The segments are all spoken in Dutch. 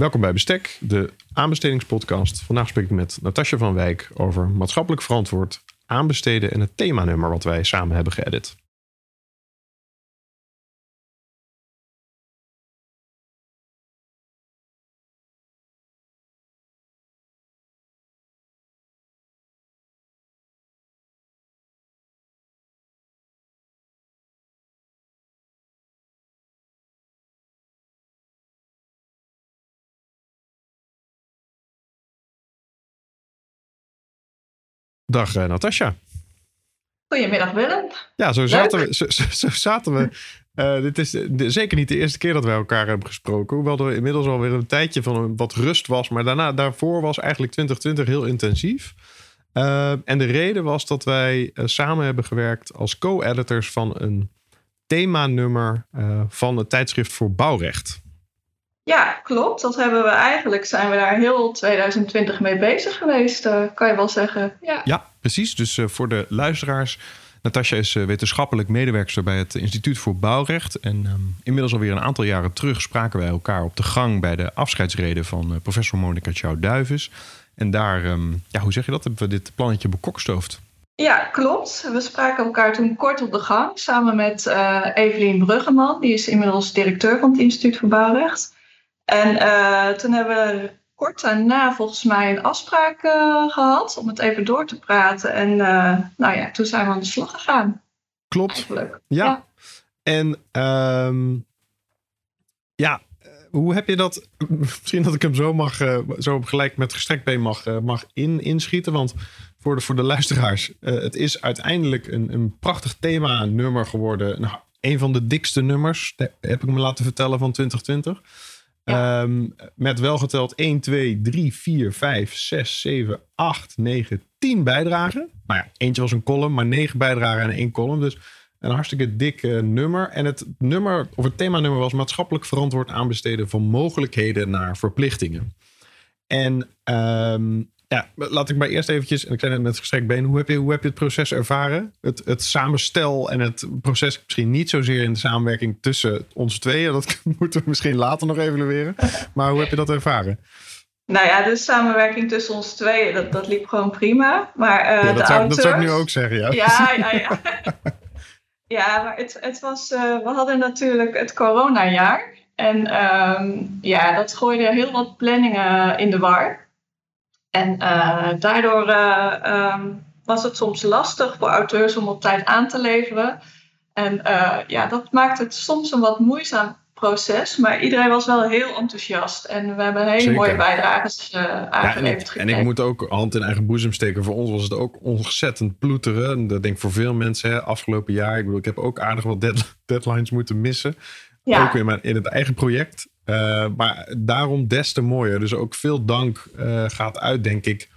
Welkom bij Bestek, de aanbestedingspodcast. Vandaag spreek ik met Natasja van Wijk over maatschappelijk verantwoord aanbesteden en het themanummer wat wij samen hebben geëdit. Dag uh, Natasja. Goedemiddag Willem. Ja, zo zaten we. Zo, zo, zaten we. Uh, dit is de, zeker niet de eerste keer dat wij elkaar hebben gesproken. Hoewel er inmiddels alweer een tijdje van wat rust was. Maar daarna, daarvoor was eigenlijk 2020 heel intensief. Uh, en de reden was dat wij samen hebben gewerkt als co-editors van een themanummer van het tijdschrift voor bouwrecht. Ja, klopt. Dat hebben we eigenlijk, zijn we daar heel 2020 mee bezig geweest, uh, kan je wel zeggen. Ja, ja precies. Dus uh, voor de luisteraars. Natasja is uh, wetenschappelijk medewerkster bij het Instituut voor Bouwrecht. En um, inmiddels alweer een aantal jaren terug spraken wij elkaar op de gang bij de afscheidsreden van professor Monica Tjouw-Duivis. En daar, um, ja, hoe zeg je dat, hebben we dit plannetje bekokstoofd. Ja, klopt. We spraken elkaar toen kort op de gang samen met Evelien Bruggeman. Die is inmiddels directeur van het Instituut voor Bouwrecht. En uh, toen hebben we kort daarna volgens mij een afspraak uh, gehad om het even door te praten. En uh, nou ja, toen zijn we aan de slag gegaan. Klopt. Ja. ja. En um, ja, hoe heb je dat? Misschien dat ik hem zo mag, zo gelijk met gestrekt been mag, mag in, inschieten. Want voor de, voor de luisteraars, het is uiteindelijk een, een prachtig thema nummer geworden. Nou, een van de dikste nummers, heb ik me laten vertellen, van 2020. Ja. Um, met welgeteld 1, 2, 3, 4, 5, 6, 7, 8, 9, 10 bijdragen. Nou ja, eentje was een column, maar 9 bijdragen en één column. Dus een hartstikke dik uh, nummer. En het nummer, of het themanummer was maatschappelijk verantwoord aanbesteden van mogelijkheden naar verplichtingen. En um, ja, laat ik maar eerst eventjes, en ik zei net met gestrekt been, hoe heb je, hoe heb je het proces ervaren? Het, het samenstel en het proces misschien niet zozeer in de samenwerking tussen ons tweeën. Dat moeten we misschien later nog evalueren. Maar hoe heb je dat ervaren? Nou ja, de samenwerking tussen ons tweeën, dat, dat liep gewoon prima. Maar, uh, ja, dat, de zou, auteurs... dat zou ik nu ook zeggen, ja. Ja, ja, ja. ja maar het, het was, uh, we hadden natuurlijk het coronajaar. En um, ja, dat gooide heel wat planningen in de war. En uh, daardoor uh, um, was het soms lastig voor auteurs om op tijd aan te leveren. En uh, ja, dat maakt het soms een wat moeizaam proces. Maar iedereen was wel heel enthousiast. En we hebben hele Zeker. mooie bijdrages aangeleverd. Ja, en, ik, en, ik moet ook hand in eigen boezem steken. Voor ons was het ook ontzettend ploeteren. En dat denk ik voor veel mensen hè, afgelopen jaar. Ik bedoel, ik heb ook aardig wat dead, deadlines moeten missen. Ja. Ook in, mijn, in het eigen project. Uh, maar daarom des te mooier. Dus ook veel dank uh, gaat uit, denk ik.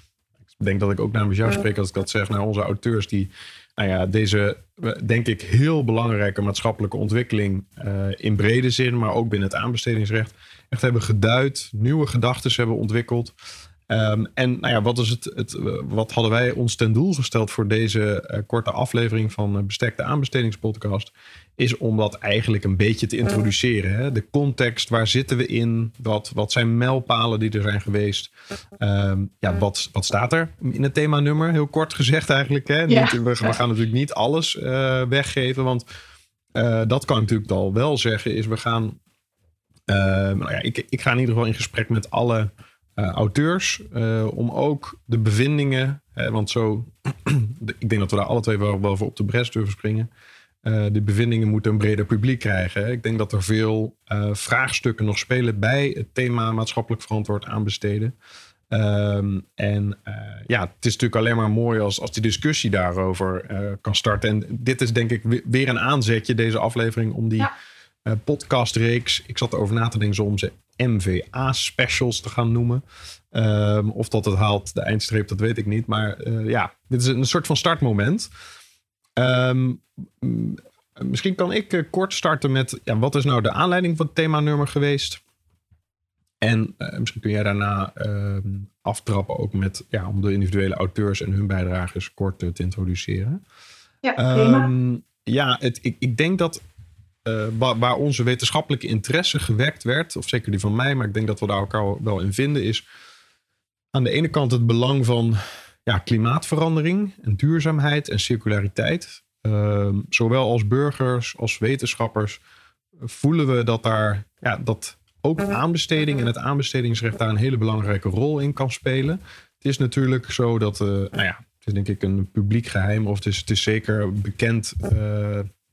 Ik denk dat ik ook namens jou spreek als ik dat zeg naar onze auteurs die nou ja, deze, denk ik, heel belangrijke maatschappelijke ontwikkeling uh, in brede zin, maar ook binnen het aanbestedingsrecht, echt hebben geduid, nieuwe gedachten hebben ontwikkeld. Um, en nou ja, wat, is het, het, wat hadden wij ons ten doel gesteld voor deze uh, korte aflevering van uh, Bestekte Aanbestedingspodcast? Is om dat eigenlijk een beetje te introduceren. Hè? De context, waar zitten we in? Wat, wat zijn mijlpalen die er zijn geweest? Um, ja, wat, wat staat er in het themanummer? Heel kort gezegd eigenlijk. Hè? Ja. Niet, we, we, gaan natuurlijk niet alles uh, weggeven, want dat kan ik natuurlijk al wel zeggen. Is we gaan, nou ja, ik, ik ga in ieder geval in gesprek met alle auteurs. Uh, om ook de bevindingen, hè, want zo, ik denk dat we daar alle twee wel, wel voor op de bres durven springen. Uh, de bevindingen moeten een breder publiek krijgen. Hè. Ik denk dat er veel vraagstukken nog spelen bij het thema maatschappelijk verantwoord aanbesteden. Um, en ja, het is natuurlijk alleen maar mooi als, als die discussie daarover kan starten. En dit is denk ik weer een aanzetje, deze aflevering, om die ja. podcastreeks. Ik zat erover na te denken om ze MVA-specials te gaan noemen. Um, of dat het haalt de eindstreep, dat weet ik niet. Maar uh, ja, dit is een soort van startmoment. Um, misschien kan ik uh, kort starten met... Ja, wat is nou de aanleiding van het themanummer geweest? En uh, misschien kun jij daarna ehm, aftrappen ook met... Ja, om de individuele auteurs en hun bijdragers kort te introduceren. Ja, prima. ja, het, ik, ik denk dat waar, waar, onze wetenschappelijke interesse gewekt werd, of zeker die van mij, maar ik denk dat we daar elkaar wel in vinden, is aan de ene kant het belang van ja, klimaatverandering en duurzaamheid en circulariteit. Ehm, zowel als burgers als wetenschappers voelen we dat daar ja, dat ook aanbesteding en het aanbestedingsrecht daar een hele belangrijke rol in kan spelen. Het is natuurlijk zo dat, uh, nou ja, het is denk ik een publiek geheim, of is, het is zeker bekend.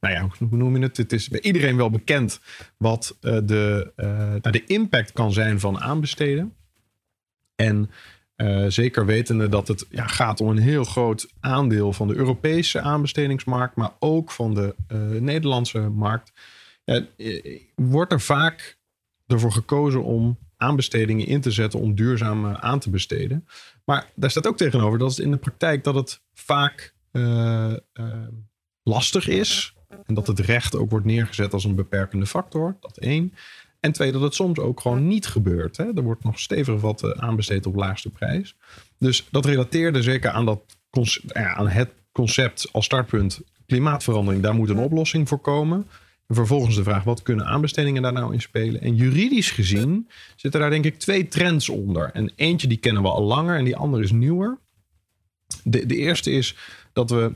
Nou ja, hoe noem je het? Het is bij iedereen wel bekend wat uh, de, nou, de impact kan zijn van aanbesteden. En uh, zeker wetende dat het ja, gaat om een heel groot aandeel van de Europese aanbestedingsmarkt, maar ook van de Nederlandse markt. Wordt er vaak ervoor gekozen om aanbestedingen in te zetten om duurzaam aan te besteden. Maar daar staat ook tegenover dat het in de praktijk dat het vaak lastig is. En dat het recht ook wordt neergezet als een beperkende factor. Dat één. En twee, dat het soms ook gewoon niet gebeurt. Hè? Er wordt nog stevig wat eh, aanbesteed op laagste prijs. Dus dat relateerde zeker aan, dat ja, aan het concept als startpunt klimaatverandering. Daar moet een oplossing voor komen. En vervolgens de vraag, wat kunnen aanbestedingen daar nou in spelen? En juridisch gezien zitten daar denk ik twee trends onder. En eentje die kennen we al langer en die andere is nieuwer. De, de eerste is dat we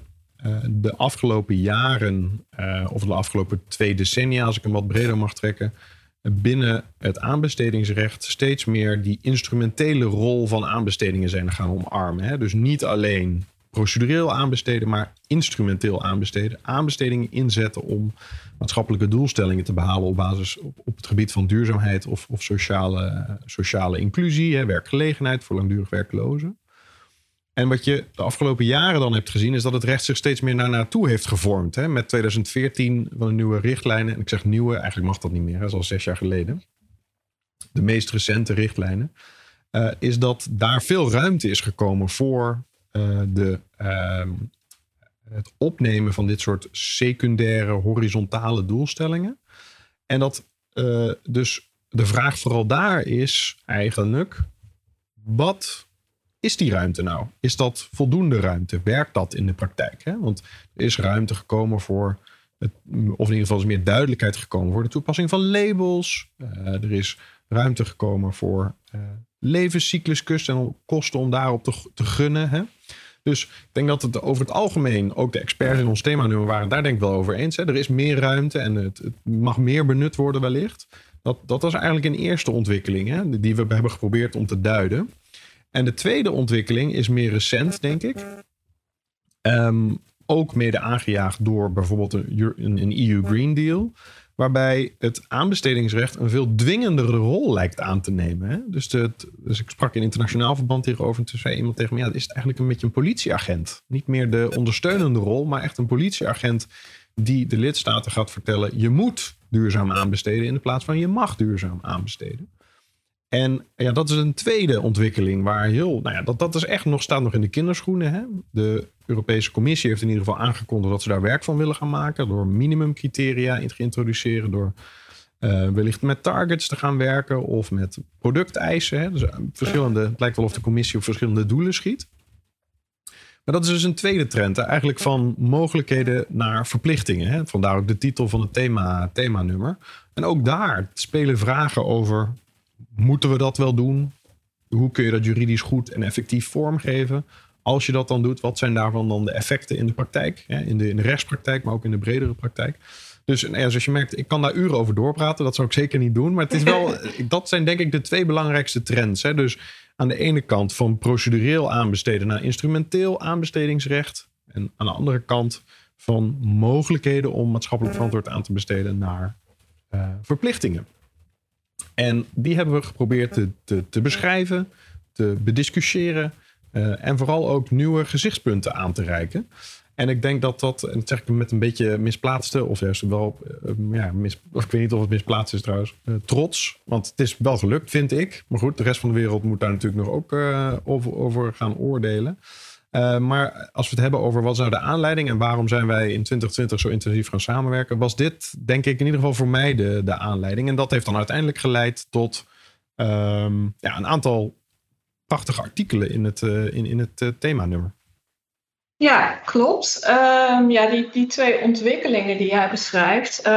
de afgelopen jaren, uh, of de afgelopen twee decennia, als ik hem wat breder mag trekken, binnen het aanbestedingsrecht steeds meer die instrumentele rol van aanbestedingen zijn gaan omarmen. Hè? Dus niet alleen procedureel aanbesteden, maar instrumenteel aanbesteden. Aanbestedingen inzetten om maatschappelijke doelstellingen te behalen op basis op, op het gebied van duurzaamheid of, of sociale, sociale inclusie, hè, werkgelegenheid voor langdurig werklozen. En wat je de afgelopen jaren dan hebt gezien, is dat het recht zich steeds meer naar naartoe heeft gevormd. Hè? Met 2014 van de nieuwe richtlijnen. En ik zeg nieuwe, eigenlijk mag dat niet meer, dat is al zes jaar geleden. De meest recente richtlijnen. Uh, is dat daar veel ruimte is gekomen voor uh, de, uh, het opnemen van dit soort secundaire, horizontale doelstellingen. En dat uh, dus de vraag vooral daar is eigenlijk: wat is die ruimte nou? Is dat voldoende ruimte? Werkt dat in de praktijk? Hè? Want er is ruimte gekomen voor, het, of in ieder geval is meer duidelijkheid gekomen voor de toepassing van labels. Uh, er is ruimte gekomen voor uh, levenscycluskosten en kosten om daarop te, te gunnen. Hè? Dus ik denk dat het over het algemeen, ook de experts in ons thema nu waren daar denk ik wel over eens. Hè? Er is meer ruimte en het, het, mag meer benut worden wellicht. Dat, dat was eigenlijk een eerste ontwikkeling hè? die we hebben geprobeerd om te duiden. En de tweede ontwikkeling is meer recent, denk ik. Um, ook mede aangejaagd door bijvoorbeeld een, een, EU Green Deal. Waarbij het aanbestedingsrecht een veel dwingendere rol lijkt aan te nemen. Hè? Dus, de, dus ik sprak in internationaal verband hierover. En toen zei iemand tegen me: ja, het is eigenlijk een beetje een politieagent. Niet meer de ondersteunende rol, maar echt een politieagent die de lidstaten gaat vertellen: je moet duurzaam aanbesteden in de plaats van je mag duurzaam aanbesteden. En ja, dat is een tweede ontwikkeling waar heel, nou ja, dat, dat is echt nog, staat nog in de kinderschoenen. Hè? De Europese Commissie heeft in ieder geval aangekondigd dat ze daar werk van willen gaan maken. Door minimumcriteria in te introduceren. Door uh, wellicht met targets te gaan werken of met producteisen. Hè? Dus eh, verschillende, het lijkt wel of de commissie op verschillende doelen schiet. Maar dat is dus een tweede trend. Eigenlijk van mogelijkheden naar verplichtingen. Hè? Vandaar ook de titel van het thema, themanummer. En ook daar spelen vragen over moeten we dat wel doen? Hoe kun je dat juridisch goed en effectief vormgeven? Als je dat dan doet, wat zijn daarvan dan de effecten in de praktijk? In de, in de rechtspraktijk, maar ook in de bredere praktijk. Dus ja, zoals je merkt, ik kan daar uren over doorpraten. Dat zou ik zeker niet doen. Maar het is wel, dat zijn denk ik de twee belangrijkste trends. Hè? Dus aan de ene kant van procedureel aanbesteden naar instrumenteel aanbestedingsrecht. En aan de andere kant van mogelijkheden om maatschappelijk verantwoord aan te besteden naar uh, verplichtingen. En die hebben we geprobeerd te, te, te beschrijven, te bediscussiëren uh, en vooral ook nieuwe gezichtspunten aan te reiken. En ik denk dat dat, en dat zeg ik met een beetje misplaatste, of juist wel, uh, ja, mis, ik weet niet of het misplaatst is trouwens, uh, trots. Want het is wel gelukt, vind ik. Maar goed, de rest van de wereld moet daar natuurlijk nog ook over, over gaan oordelen. Uh, maar als we het hebben over wat is nou de aanleiding en waarom zijn wij in 2020 zo intensief gaan samenwerken, was dit denk ik in ieder geval voor mij de, de aanleiding. En dat heeft dan uiteindelijk geleid tot um, ja, een aantal prachtige artikelen in het, uh, in, in het uh, themanummer. Ja, klopt. Ehm, ja, die, die twee ontwikkelingen die jij beschrijft,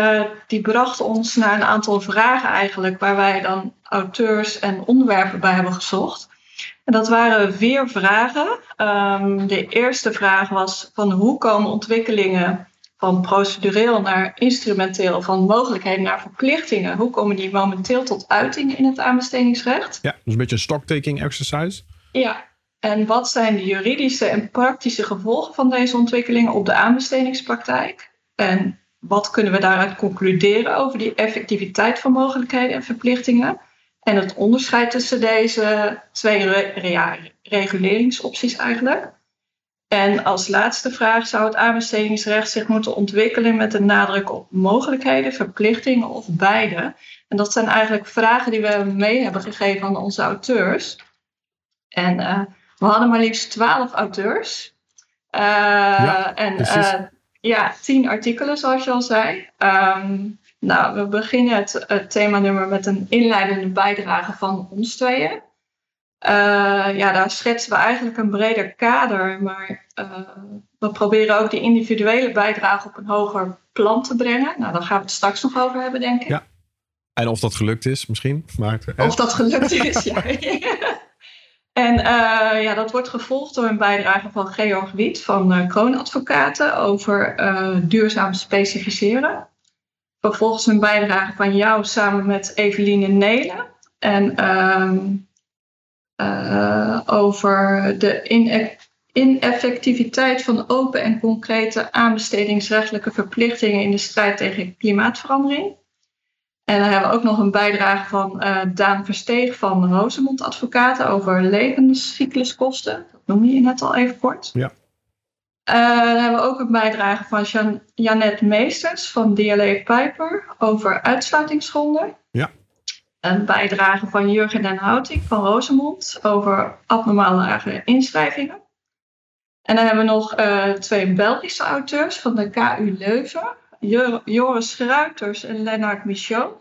die brachten ons naar een aantal vragen eigenlijk, waar wij dan auteurs en onderwerpen bij hebben gezocht. En dat waren vier vragen. Um, de eerste vraag was van hoe komen ontwikkelingen van procedureel naar instrumenteel, van mogelijkheden naar verplichtingen, hoe komen die momenteel tot uiting in het aanbestedingsrecht? Ja, dus een beetje een stocktaking exercise. Ja, en wat zijn de juridische en praktische gevolgen van deze ontwikkelingen op de aanbestedingspraktijk? En wat kunnen we daaruit concluderen over die effectiviteit van mogelijkheden en verplichtingen? En het onderscheid tussen deze twee reguleringsopties eigenlijk. En als laatste vraag zou het aanbestedingsrecht zich moeten ontwikkelen met een nadruk op mogelijkheden, verplichtingen of beide. En dat zijn eigenlijk vragen die we mee hebben gegeven aan onze auteurs. En uh, we hadden maar liefst twaalf auteurs. Uh, ja, en uh, ja, tien artikelen, zoals je al zei. Um, nou, we beginnen het, het themanummer met een inleidende bijdrage van ons tweeën. Uh, ja, daar schetsen we eigenlijk een breder kader, maar we proberen ook die individuele bijdrage op een hoger plan te brengen. Nou, daar gaan we het straks nog over hebben, denk ik. Ja. En of dat gelukt is, misschien. Maar, of dat gelukt is, ja. En uh, ja, dat wordt gevolgd door een bijdrage van Georg Wiet van uh, Kroonadvocaten over uh, duurzaam specificeren. Vervolgens een bijdrage van jou samen met Eveline Nelen. En ehm, over de ineffectiviteit van open en concrete aanbestedingsrechtelijke verplichtingen in de strijd tegen klimaatverandering. En dan hebben we ook nog een bijdrage van uh, Daan Versteeg van Rosemond Advocaten over levenscycluskosten. Dat noemde je net al even kort. Ja. Uh, dan hebben we ook een bijdrage van Jan Janet Meesters van DLA Piper over uitsluitingsgronden. Ja. Een bijdrage van Jurgen den Houting van Rosemond over abnormale inschrijvingen. En dan hebben we nog uh, twee Belgische auteurs van de KU Leuven. Joris Schruiters en Lennart Michaud.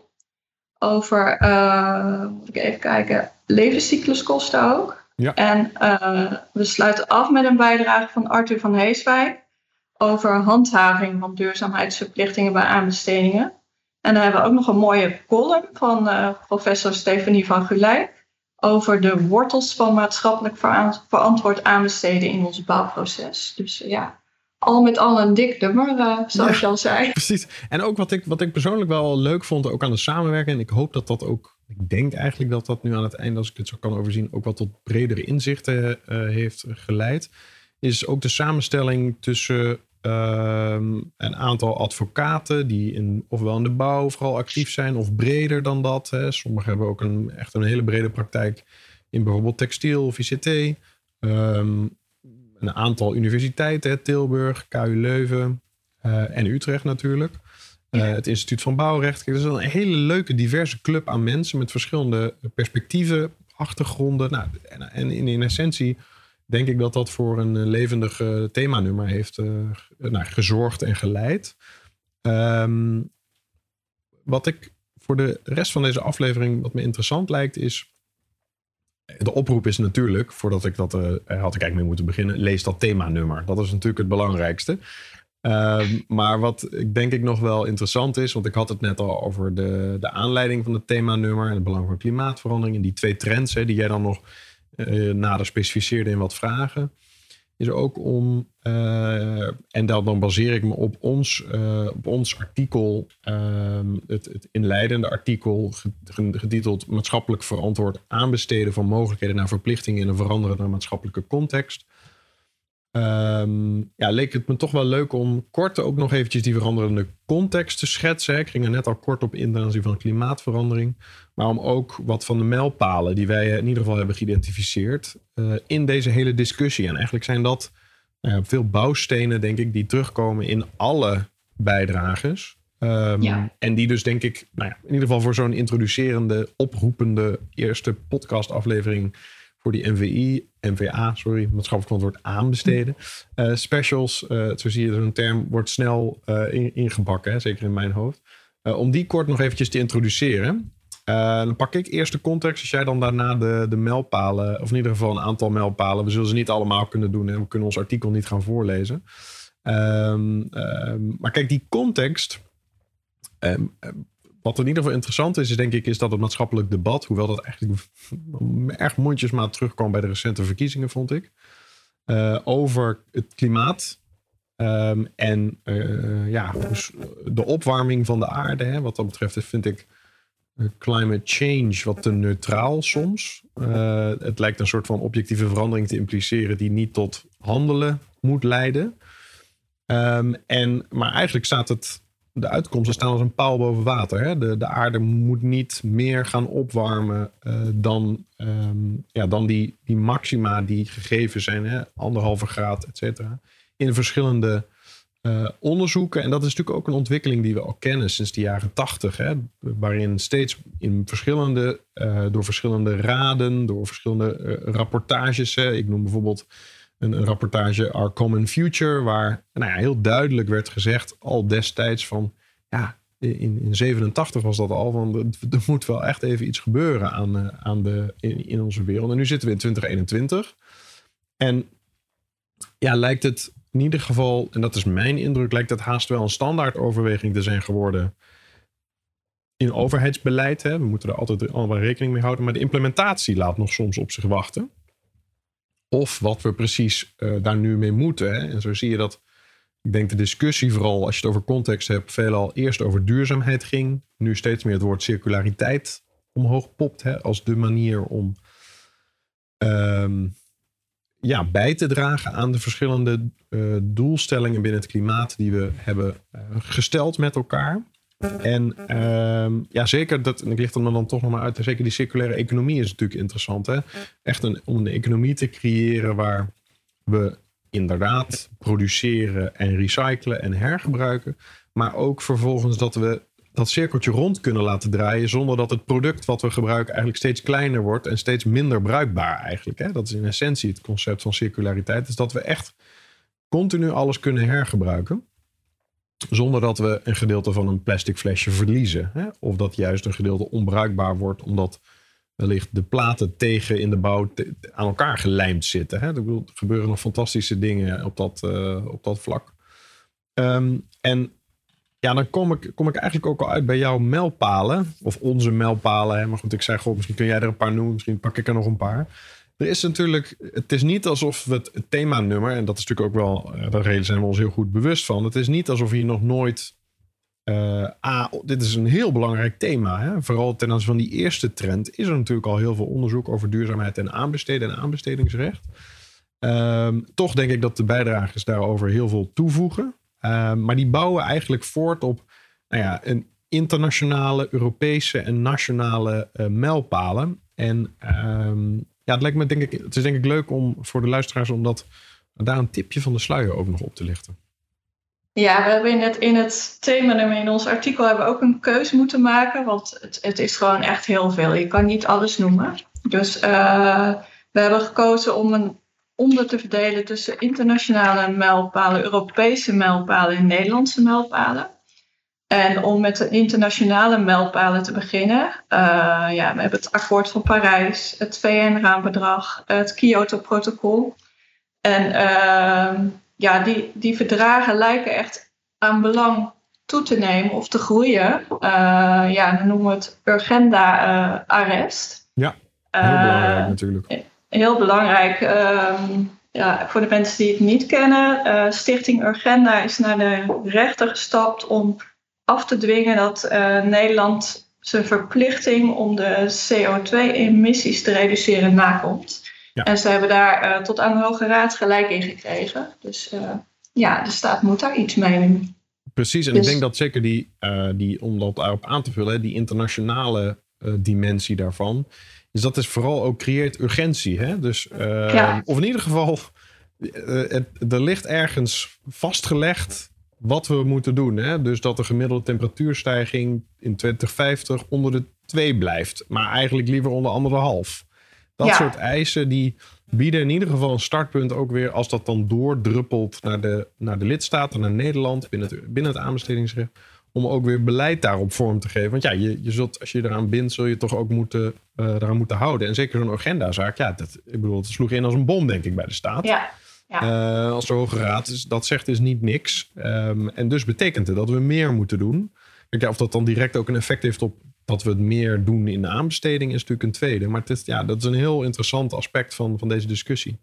Over, uh, moet ik even kijken, levenscycluskosten ook. Ja. En uh, we sluiten af met een bijdrage van Arthur van Heeswijk over handhaving van duurzaamheidsverplichtingen bij aanbestedingen. En dan hebben we ook nog een mooie column van uh, professor Stefanie van Gulijk over de wortels van maatschappelijk verantwoord aanbesteden in ons bouwproces. Dus ja, al met al een dik nummer, uh, zoals je al zei. Precies. En ook wat ik, wat ik persoonlijk wel leuk vond, ook aan de samenwerking. En ik hoop dat dat ook, ik denk eigenlijk dat dat nu aan het einde, als ik het zo kan overzien, ook wat tot bredere inzichten uh, heeft geleid. Is ook de samenstelling tussen uh, een aantal advocaten die in, ofwel in de bouw vooral actief zijn, of breder dan dat. Hè. Sommigen hebben ook een, echt een hele brede praktijk in bijvoorbeeld textiel of ICT. Ehm, een aantal universiteiten, Tilburg, KU Leuven uh, en Utrecht natuurlijk. Uh, het Instituut van Bouwrecht. Kijk, dat is een hele leuke, diverse club aan mensen met verschillende perspectieven, achtergronden. Nou, en, en in, essentie denk ik dat dat voor een levendig uh, themanummer heeft nou, gezorgd en geleid. Um, wat ik voor de rest van deze aflevering, wat me interessant lijkt, is de oproep is natuurlijk, voordat ik dat had ik eigenlijk mee moeten beginnen, lees dat themanummer. Dat is natuurlijk het belangrijkste. Uh, maar wat ik denk ik nog wel interessant is, want ik had het net al over de, de aanleiding van het themanummer en het belang van klimaatverandering en die twee trends hè, die jij dan nog uh, nader specificeerde in wat vragen is ook om, uh, en dan baseer ik me op ons, uh, op ons artikel, uh, het, het, inleidende artikel getiteld Maatschappelijk verantwoord aanbesteden van mogelijkheden naar verplichtingen in een veranderende maatschappelijke context. Um, ja, leek het me toch wel leuk om kort ook nog eventjes die veranderende context te schetsen. Ik ging er net al kort op in ten aanzien van klimaatverandering. Maar om ook wat van de mijlpalen die wij in ieder geval hebben geïdentificeerd uh, in deze hele discussie. En eigenlijk zijn dat uh, veel bouwstenen, denk ik, die terugkomen in alle bijdrages. Um, ja. En die dus denk ik, nou ja, in ieder geval voor zo'n introducerende, oproepende eerste podcastaflevering voor die MVI, MVA, sorry, maatschappelijk verantwoord aanbesteden. Uh, specials, uh, zo zie je zo'n term, wordt snel in, ingebakken, hè, zeker in mijn hoofd. om die kort nog eventjes te introduceren. Dan pak ik eerst de context. Als jij dan daarna de, de mijlpalen, of in ieder geval een aantal mijlpalen. We zullen ze niet allemaal kunnen doen. Hè? We kunnen ons artikel niet gaan voorlezen. Um, um, maar kijk, die context. Um, wat in ieder geval interessant is, denk ik, is dat het maatschappelijk debat, hoewel dat eigenlijk erg mondjesmaat terugkwam bij de recente verkiezingen, vond ik, uh, over het klimaat en uh, ja, de opwarming van de aarde. Hè, wat dat betreft vind ik climate change wat te neutraal soms. Het lijkt een soort van objectieve verandering te impliceren die niet tot handelen moet leiden. Um, en, maar eigenlijk staat het, de uitkomsten staan als een paal boven water. Hè? De, de aarde moet niet meer gaan opwarmen uh, dan, um, ja, dan die, die maxima die gegeven zijn. Hè? Anderhalve graad, et cetera. In verschillende uh, onderzoeken. En dat is natuurlijk ook een ontwikkeling die we al kennen sinds de jaren tachtig. Waarin steeds in verschillende, uh, door verschillende raden, door verschillende rapportages. Hè, ik noem bijvoorbeeld een, een, rapportage Our Common Future. Waar nou ja, heel duidelijk werd gezegd al destijds van... Ja, in, in 87 was dat al van... Er moet wel echt even iets gebeuren aan, aan de, in, in onze wereld. En nu zitten we in 2021. En ja, lijkt het in ieder geval, en dat is mijn indruk, lijkt dat haast wel een standaardoverweging te zijn geworden. In overheidsbeleid, hè. we moeten er altijd allemaal rekening mee houden, maar de implementatie laat nog soms op zich wachten. Of wat we precies uh, daar nu mee moeten. Hè. En zo zie je dat, ik denk de discussie vooral als je het over context hebt, veelal eerst over duurzaamheid ging. Nu steeds meer het woord circulariteit omhoog popt hè, als de manier om um, ja, bij te dragen aan de verschillende uh, doelstellingen binnen het klimaat die we hebben uh, gesteld met elkaar. En uh, ja, zeker, dat, ik licht hem dan toch nog maar uit, zeker die circulaire economie is natuurlijk interessant. Hè? Echt een, om een economie te creëren waar we inderdaad produceren en recyclen en hergebruiken. Maar ook vervolgens dat we dat cirkeltje rond kunnen laten draaien zonder dat het product wat we gebruiken eigenlijk steeds kleiner wordt en steeds minder bruikbaar eigenlijk. Hè? Dat is in essentie het concept van circulariteit. Is dat we echt continu alles kunnen hergebruiken. Zonder dat we een gedeelte van een plastic flesje verliezen. Hè? Of dat juist een gedeelte onbruikbaar wordt omdat wellicht de platen tegen in de bouw aan elkaar gelijmd zitten. Hè? Er gebeuren nog fantastische dingen op dat, uh, op dat vlak. Um, en ja, dan kom ik, kom ik eigenlijk ook al uit bij jouw mijlpalen. Of onze mijlpalen. Maar goed, ik zei, goh, misschien kun jij er een paar noemen. Misschien pak ik er nog een paar. Er is natuurlijk, het is niet alsof we het, het themanummer, en dat is natuurlijk ook wel, eh, daar zijn we ons heel goed bewust van. Het is niet alsof hier nog nooit, uh, dit is een heel belangrijk thema. Hè? Vooral ten aanzien van die eerste trend is er natuurlijk al heel veel onderzoek over duurzaamheid en aanbesteden en aanbestedingsrecht. Um, toch denk ik dat de bijdragers daarover heel veel toevoegen. Ehm, maar die bouwen eigenlijk voort op nou ja, een internationale, Europese en nationale uh, mijlpalen. En um, ja, het, lijkt me, denk ik, het is denk ik leuk om voor de luisteraars om dat, daar een tipje van de sluier ook nog op te lichten. Ja, we hebben in het, in het thema in ons artikel hebben we ook een keuze moeten maken. Want het, het is gewoon echt heel veel. Je kan niet alles noemen. Dus uh, we hebben gekozen om een onder te verdelen tussen internationale mijlpalen, Europese mijlpalen en Nederlandse mijlpalen. En om met de internationale mijlpalen te beginnen, uh, ja, we hebben het akkoord van Parijs, het VN-raambedrag, het Kyoto-protocol. En uh, ja, die, die verdragen lijken echt aan belang toe te nemen of te groeien. Uh, ja, dan noemen we het urgenda-arrest. ja, heel belangrijk natuurlijk heel belangrijk. Ehm, ja, voor de mensen die het niet kennen, uh, Stichting Urgenda is naar de rechter gestapt om af te dwingen dat uh, Nederland zijn verplichting om de CO2-emissies te reduceren nakomt. Ja. En ze hebben daar uh, tot aan de Hoge Raad gelijk in gekregen. Dus ja, de staat moet daar iets mee doen. Precies, en dus... ik denk dat zeker die, die, om dat daarop aan te vullen, die internationale dimensie daarvan, dus dat is vooral ook creëert urgentie. Hè? Dus, Of in ieder geval, het, er ligt ergens vastgelegd wat we moeten doen. Hè? Dus dat de gemiddelde temperatuurstijging in 2050 onder de 2 blijft. Maar eigenlijk liever onder anderhalf. Dat soort eisen die bieden in ieder geval een startpunt ook weer als dat dan doordruppelt naar de, naar de lidstaten, naar Nederland, binnen het, binnen het aanbestedingsrecht om ook weer beleid daarop vorm te geven. Want ja, je, je zult, als je eraan bindt, zul je toch ook moeten, uh, eraan moeten houden. En zeker zo'n agendazaak, ja, dat, ik bedoel, het sloeg in als een bom, denk ik, bij de staat. Ja. Ja. Uh, als de Hoge Raad dat zegt is niet niks. Um, en dus betekent het dat we meer moeten doen. Kijk, of dat dan direct ook een effect heeft op dat we het meer doen in de aanbesteding, is natuurlijk een tweede. Maar het is, ja, dat is een heel interessant aspect van, van deze discussie.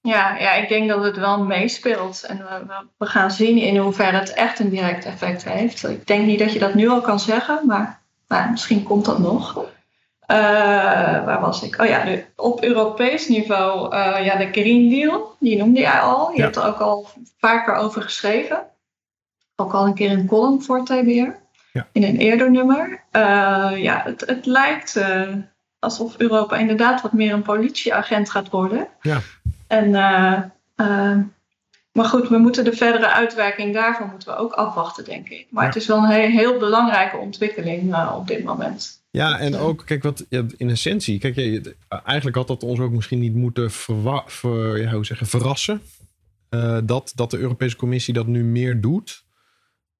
Ja, ja, ik denk dat het wel meespeelt. En we, we, gaan zien in hoeverre het echt een direct effect heeft. Ik denk niet dat je dat nu al kan zeggen, maar nou, misschien komt dat nog. Uh, waar was ik? Oh ja, op Europees niveau, uh, ja, de Green Deal, die noemde jij al. Je ja. hebt er ook al vaker over geschreven. Ook al een keer een column voor TBR. Ja. In een eerder nummer. Uh, ja, het, het lijkt alsof Europa inderdaad wat meer een politieagent gaat worden. Ja. En, uh, uh, maar goed, we moeten de verdere uitwerking daarvan moeten we ook afwachten, denk ik. Maar het is wel een heel, heel belangrijke ontwikkeling uh, op dit moment. Ja, en ook, kijk, wat in essentie, kijk, je, eigenlijk had dat ons ook misschien niet moeten verwa ver, ja, hoe zeggen, verrassen. dat, dat de Europese Commissie dat nu meer doet.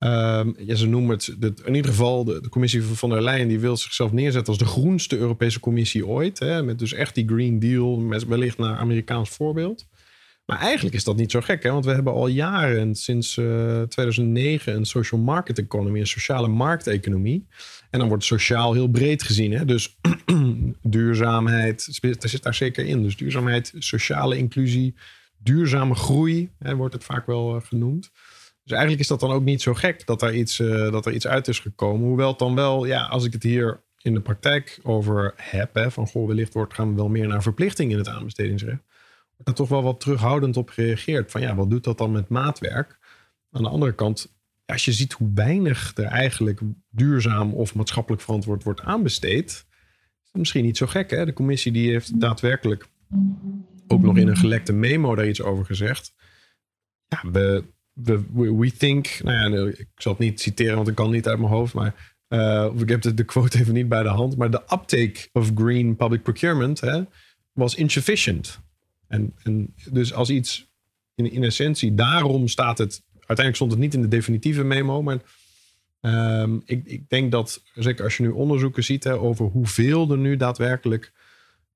Um, ja, ze noemen het, in ieder geval, de, de, commissie van der Leyen die wil zichzelf neerzetten als de groenste Europese commissie ooit. Hè, met dus echt die Green Deal, met wellicht naar Amerikaans voorbeeld. Maar eigenlijk is dat niet zo gek, hè, want we hebben al jaren, sinds uh, 2009, een social market economy, een sociale markteconomie. En dan wordt sociaal heel breed gezien. Hè? Dus duurzaamheid, daar zit daar zeker in. Dus duurzaamheid, sociale inclusie, duurzame groei, hè, wordt het vaak wel uh, genoemd. Dus eigenlijk is dat dan ook niet zo gek dat er iets, uh, dat er iets uit is gekomen. Hoewel het dan wel, ja, als ik het hier in de praktijk over heb, hè, van goh, wellicht wordt, gaan we wel meer naar verplichting in het aanbestedingsrecht, wordt er toch wel wat terughoudend op gereageerd. Van ja, wat doet dat dan met maatwerk? Aan de andere kant, als je ziet hoe weinig er eigenlijk duurzaam of maatschappelijk verantwoord wordt aanbesteed, is misschien niet zo gek. Hè? De commissie die heeft daadwerkelijk ook nog in een gelekte memo daar iets over gezegd. Ja, we, we, we, think, nou ja, ik zal het niet citeren, want ik kan niet uit mijn hoofd, maar uh, ik heb de, de, quote even niet bij de hand, maar de uptake of green public procurement hè, was insufficient. En, en dus als iets in, in essentie, daarom staat het, uiteindelijk stond het niet in de definitieve memo, maar um, ik, ik denk dat, zeker als je nu onderzoeken ziet over hoeveel er nu daadwerkelijk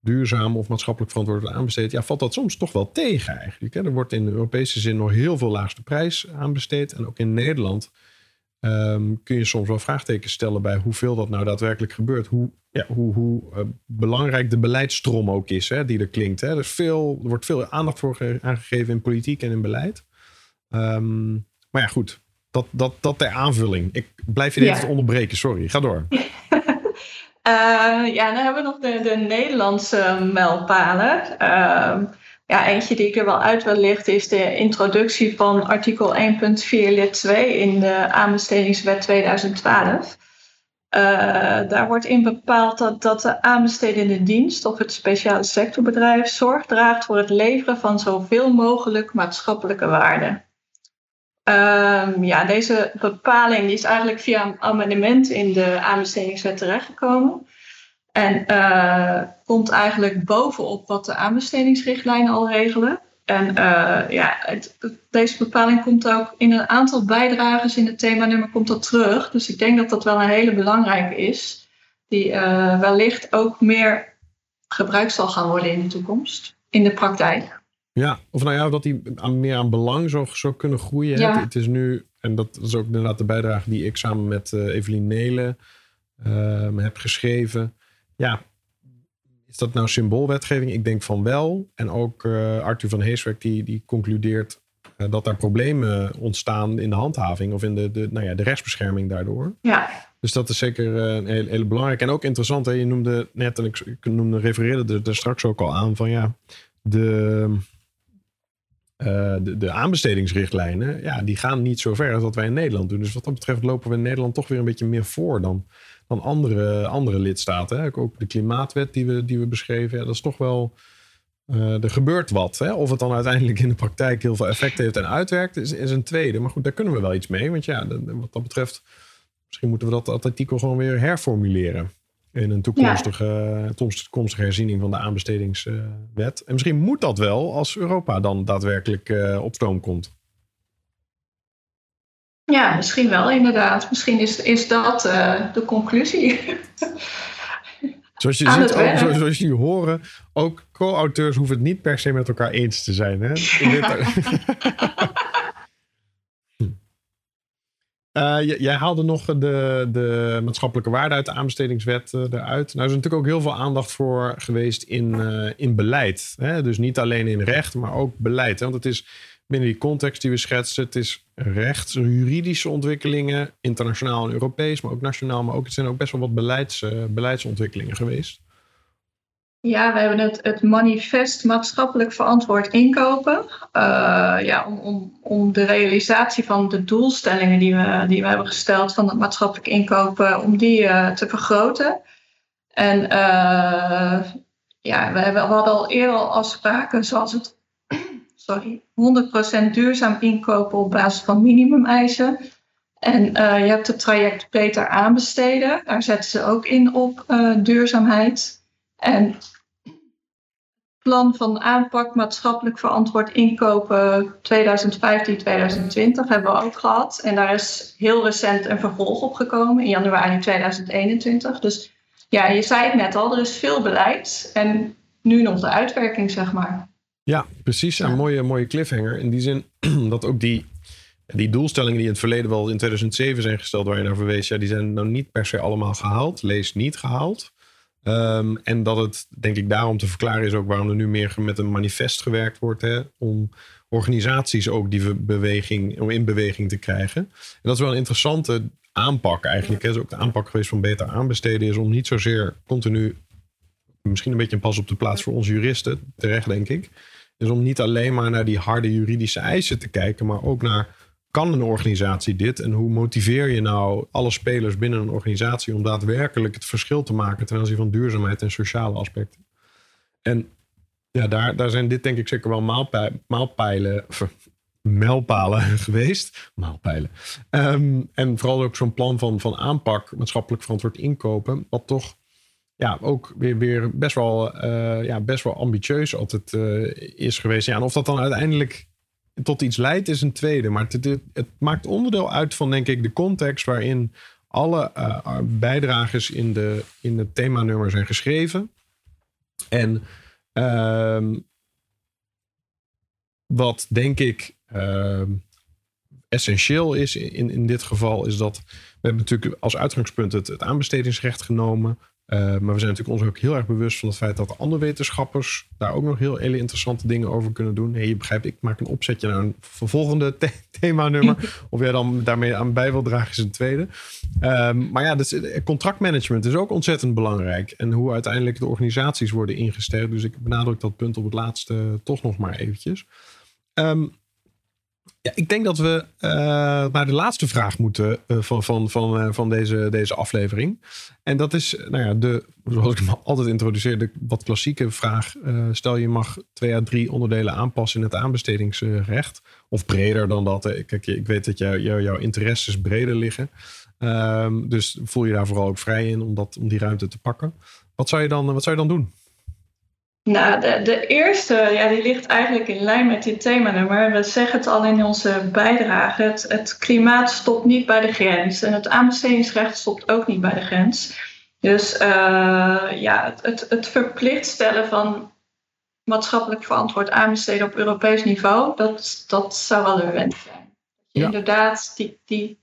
duurzaam of maatschappelijk verantwoord wordt aanbesteed, ja, valt dat soms toch wel tegen eigenlijk. Hè? Er wordt in de Europese zin nog heel veel laagste prijs aanbesteed. En ook in Nederland um, kun je soms wel vraagtekens stellen bij hoeveel dat nou daadwerkelijk gebeurt. Hoe, ja, hoe, hoe uh, belangrijk de beleidsstroom ook is hè, die er klinkt. Hè? Er, veel, er wordt veel aandacht voor aangegeven in politiek en in beleid. Um, maar ja, goed. Dat, dat, dat ter aanvulling. Ik blijf je ja. even onderbreken, sorry. Ga door. Uh, ja, dan hebben we nog de, de Nederlandse mijlpalen. Uh, ja, eentje die ik er wel uit wil lichten is de introductie van artikel 1.4 lid 2 in de aanbestedingswet 2012. Uh, daar wordt in bepaald dat, dat de aanbestedende dienst of het speciale sectorbedrijf zorg draagt voor het leveren van zoveel mogelijk maatschappelijke waarde. Um, ja, deze bepaling die is eigenlijk via een amendement in de aanbestedingswet terechtgekomen. En uh, komt eigenlijk bovenop wat de aanbestedingsrichtlijnen al regelen. En uh, ja, het, deze bepaling komt ook in een aantal bijdrages in het themanummer komt dat terug. Dus ik denk dat dat wel een hele belangrijke is. Die uh, wellicht ook meer gebruikt zal gaan worden in de toekomst. In de praktijk. Ja, of nou ja, dat die meer aan belang zou, zou kunnen groeien. Ja. Het, is nu, en dat is ook inderdaad de bijdrage die ik samen met uh, Evelien Nelen uh, heb geschreven. Ja, is dat nou symboolwetgeving? Ik denk van wel. En ook uh, Arthur van Heeswerk die, die concludeert uh, dat daar problemen ontstaan in de handhaving of in de, de, nou ja, de rechtsbescherming daardoor. Ja. Dus dat is zeker een hele, hele belangrijke. En ook interessant, hè? je noemde net, en ik, ik noemde, refereerde er, er straks ook al aan van ja, de uh, de, de, aanbestedingsrichtlijnen, ja, die gaan niet zo ver als dat wij in Nederland doen. Dus wat dat betreft lopen we in Nederland toch weer een beetje meer voor dan, dan andere, andere lidstaten. Hè. Ook de klimaatwet die we, die we beschreven, dat is toch wel. Uh, er gebeurt wat. Hè. Of het dan uiteindelijk in de praktijk heel veel effect heeft en uitwerkt, is, is een tweede. Maar goed, daar kunnen we wel iets mee. Want ja, wat dat betreft, misschien moeten we dat artikel gewoon weer herformuleren in een toekomstige, ja. toekomstige herziening van de aanbestedingswet. En misschien moet dat wel als Europa dan daadwerkelijk uh, op stoom komt. Ja, misschien wel inderdaad. Misschien is, is dat uh, de conclusie. Zoals je, ziet, ook, zoals jullie horen, ook co-auteurs hoeven het niet per se met elkaar eens te zijn. Hè? Uh, jij haalde nog de, de maatschappelijke waarde uit de aanbestedingswet uh, eruit. Nou, er is natuurlijk ook heel veel aandacht voor geweest in, uh, in beleid. Hè? Dus niet alleen in recht, maar ook beleid. Hè? Want het is binnen die context die we schetsen, het is rechts, juridische ontwikkelingen, internationaal en Europees, maar ook nationaal. Maar ook, het zijn ook best wel wat beleids, beleidsontwikkelingen geweest. Ja, we hebben het, het manifest maatschappelijk verantwoord inkopen. Uh, ja, om, om, om de realisatie van de doelstellingen die we, die we hebben gesteld van het maatschappelijk inkopen, om die uh, te vergroten. En uh, ja, we, hebben, we hadden al eerder al afspraken zoals het sorry, 100% duurzaam inkopen op basis van minimumeisen. En je hebt het traject beter aanbesteden. Daar zetten ze ook in op duurzaamheid. En plan van aanpak maatschappelijk verantwoord inkopen 2015-2020 hebben we ook gehad. En daar is heel recent een vervolg op gekomen in januari 2021. Dus ja, je zei het net al, er is veel beleid en nu nog de uitwerking, zeg maar. Ja, precies. Een mooie, mooie cliffhanger. In die zin dat ook die, die doelstellingen die in het verleden wel in 2007 zijn gesteld, waar je naar verwees, ja, die zijn nou niet per se allemaal gehaald. Lees niet gehaald. Um, en dat het, denk ik, daarom te verklaren is ook waarom er nu meer met een manifest gewerkt wordt. Hè, om organisaties ook die beweging, om in beweging te krijgen. En dat is wel een interessante aanpak eigenlijk. Hè. is ook de aanpak geweest van beter aanbesteden. Is om niet zozeer continu, misschien een beetje een pas op de plaats voor onze juristen, terecht denk ik. Is om niet alleen maar naar die harde juridische eisen te kijken, maar ook naar kan een organisatie dit? En hoe motiveer je nou alle spelers binnen een organisatie om daadwerkelijk het verschil te maken ten aanzien van duurzaamheid en sociale aspecten? En ja, daar, daar zijn dit denk ik zeker wel maalpijlen, of, mijlpalen geweest. Maalpijlen. Ehm, en vooral ook zo'n plan van, van aanpak, maatschappelijk verantwoord inkopen, wat toch ja, ook weer, weer best, wel, uh, ja, best wel ambitieus altijd uh, is geweest. Ja, en of dat dan uiteindelijk tot iets leidt, is een tweede. Maar het, het, maakt onderdeel uit van, denk ik, de context waarin alle uh, bijdragers in, de, in het themanummer zijn geschreven. En uh, wat denk ik uh, essentieel is in, in dit geval, is dat we hebben natuurlijk als uitgangspunt het, het aanbestedingsrecht genomen. Uh, maar we zijn natuurlijk ons ook heel erg bewust van het feit dat andere wetenschappers daar ook nog heel hele interessante dingen over kunnen doen. Hey, je begrijpt, ik maak een opzetje naar een volgende the themanummer. of jij dan daarmee aan bij wil dragen is een tweede. Um, maar ja, dus, eh, contractmanagement is ook ontzettend belangrijk. En hoe uiteindelijk de organisaties worden ingesteld. Dus ik benadruk dat punt op het laatste toch nog maar eventjes. Um, ja, ik denk dat we uh, naar de laatste vraag moeten uh, van, van, van, uh, van deze, deze aflevering. En dat is, nou ja, de, zoals ik altijd introduceer, de wat klassieke vraag. stel je mag twee à drie onderdelen aanpassen in het aanbestedingsrecht. Of breder dan dat. Kijk, ik weet dat jou, jou, jouw interesses breder liggen. Um, dus voel je daar vooral ook vrij in om, dat, om die ruimte te pakken. Wat zou je dan, wat zou je dan doen? Nou, de, de eerste, ja, die ligt eigenlijk in lijn met dit thema. We zeggen het al in onze bijdrage. Het, het klimaat stopt niet bij de grens. En het aanbestedingsrecht stopt ook niet bij de grens. Dus uh, ja, het, het, het, verplicht stellen van maatschappelijk verantwoord aanbesteden op Europees niveau, dat, dat zou wel de wens zijn. Ja. Inderdaad, die, die,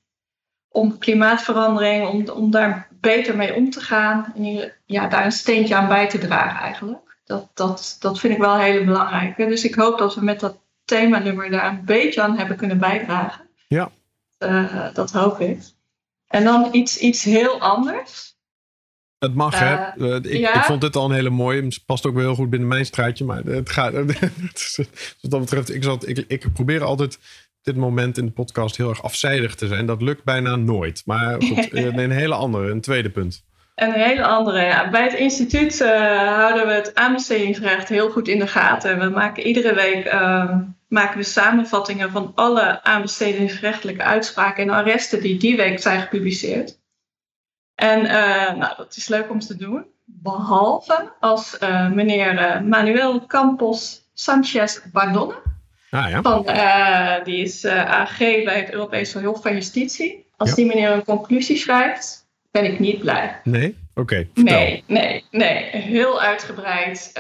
om klimaatverandering, om, om daar beter mee om te gaan, en ja, daar een steentje aan bij te dragen eigenlijk dat, dat, dat vind ik wel een hele belangrijke. Dus ik hoop dat we met dat themanummer daar een beetje aan hebben kunnen bijdragen. Ja. Uh, dat hoop ik. En dan iets, iets heel anders. Het mag, hè? Uh, ik, ja. ik, vond dit al een hele mooie. Het past ook wel heel goed binnen mijn straatje. Maar het gaat. wat dat betreft, ik, zat, ik, ik probeer altijd dit moment in de podcast heel erg afzijdig te zijn. Dat lukt bijna nooit. Maar goed, een hele andere, een tweede punt. Een hele andere. Bij het instituut uh, houden we het aanbestedingsrecht heel goed in de gaten. We maken iedere week uh, maken we samenvattingen van alle aanbestedingsrechtelijke uitspraken en arresten die die week zijn gepubliceerd. En uh, nou, dat is leuk om te doen. Behalve als meneer Manuel Campos Sanchez Bardone Ah, ja. van, die is AG bij het Europese Hof van Justitie. Als die meneer een conclusie schrijft, ben ik niet blij. Nee? Oké. nee, nee, nee. Heel uitgebreid.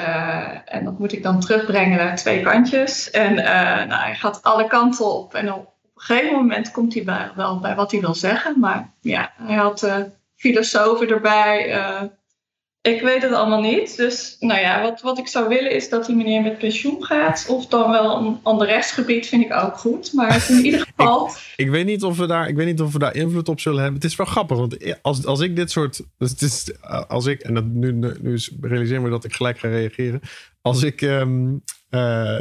en dat moet ik dan terugbrengen naar twee kantjes. En nou, hij gaat alle kanten op. En op een gegeven moment komt hij bij, wel bij wat hij wil zeggen. Maar ja, hij had filosofen erbij ik weet het allemaal niet. Dus nou ja, wat, wat ik zou willen is dat die meneer met pensioen gaat. Of dan wel een ander rechtsgebied vind ik ook goed. Maar in ieder geval. ik, ik, weet niet of we daar, ik weet niet of we daar invloed op zullen hebben. Het is wel grappig, want als, als ik dit soort. Dus het is, als ik, en dat, nu, nu realiseer me dat ik gelijk ga reageren. Als ik um, uh,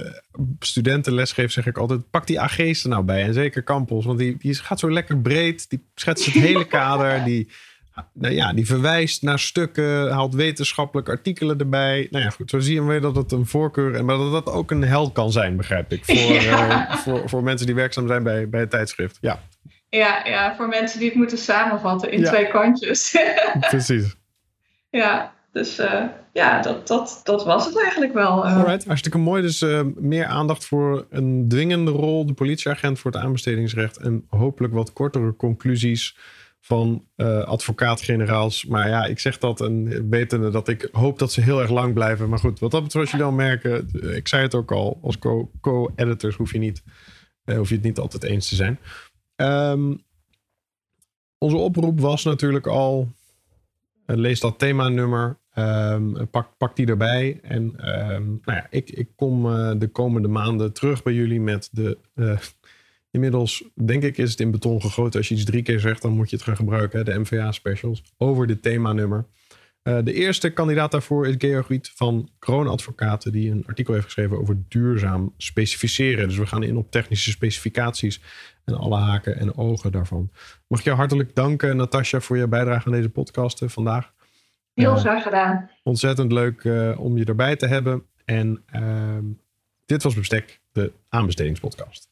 studenten lesgeef, zeg ik altijd: pak die AG's er nou bij. En zeker Campos, want die, die gaat zo lekker breed. Die schetst het hele kader. Die nou ja, die verwijst naar stukken, haalt wetenschappelijke artikelen erbij. Nou ja, goed, zo zie je weer dat het een voorkeur en maar dat dat ook een held kan zijn, begrijp ik. Voor, eh, voor, voor mensen die werkzaam zijn bij, bij het tijdschrift. Ja. Ja, ja, voor mensen die het moeten samenvatten in twee kantjes. Precies. Ja, dus uh, ja, dat, dat, dat was het eigenlijk wel. Uh. Alright, hartstikke mooi. Dus meer aandacht voor een dwingende rol, de politieagent voor het aanbestedingsrecht en hopelijk wat kortere conclusies van uh, advocaat-generaals. Maar ja, ik zeg dat en wetende dat ik hoop dat ze heel erg lang blijven. Maar goed, wat dat betreft, als jullie dan merken, eh, ik zei het ook al, als co-editors hoef je niet, uh, hoef je het niet altijd eens te zijn. Um, onze oproep was natuurlijk al, uh, lees dat themanummer, um, pak, pak die erbij. En um, nou ja, ik, ik kom de komende maanden terug bij jullie met de Inmiddels, denk ik, is het in beton gegoten. Als je iets drie keer zegt, dan moet je het gaan gebruiken. De MVA-specials over dit themanummer. Uh, de eerste kandidaat daarvoor is Georg Riet van Kroonadvocaten, die een artikel heeft geschreven over duurzaam specificeren. Dus we gaan in op technische specificaties en alle haken en ogen daarvan. Mag ik jou hartelijk danken, Natasja, voor je bijdrage aan deze podcast vandaag. Heel uh, graag gedaan. Ontzettend leuk uh, om je erbij te hebben. En ehm, dit was Bestek, de aanbestedingspodcast.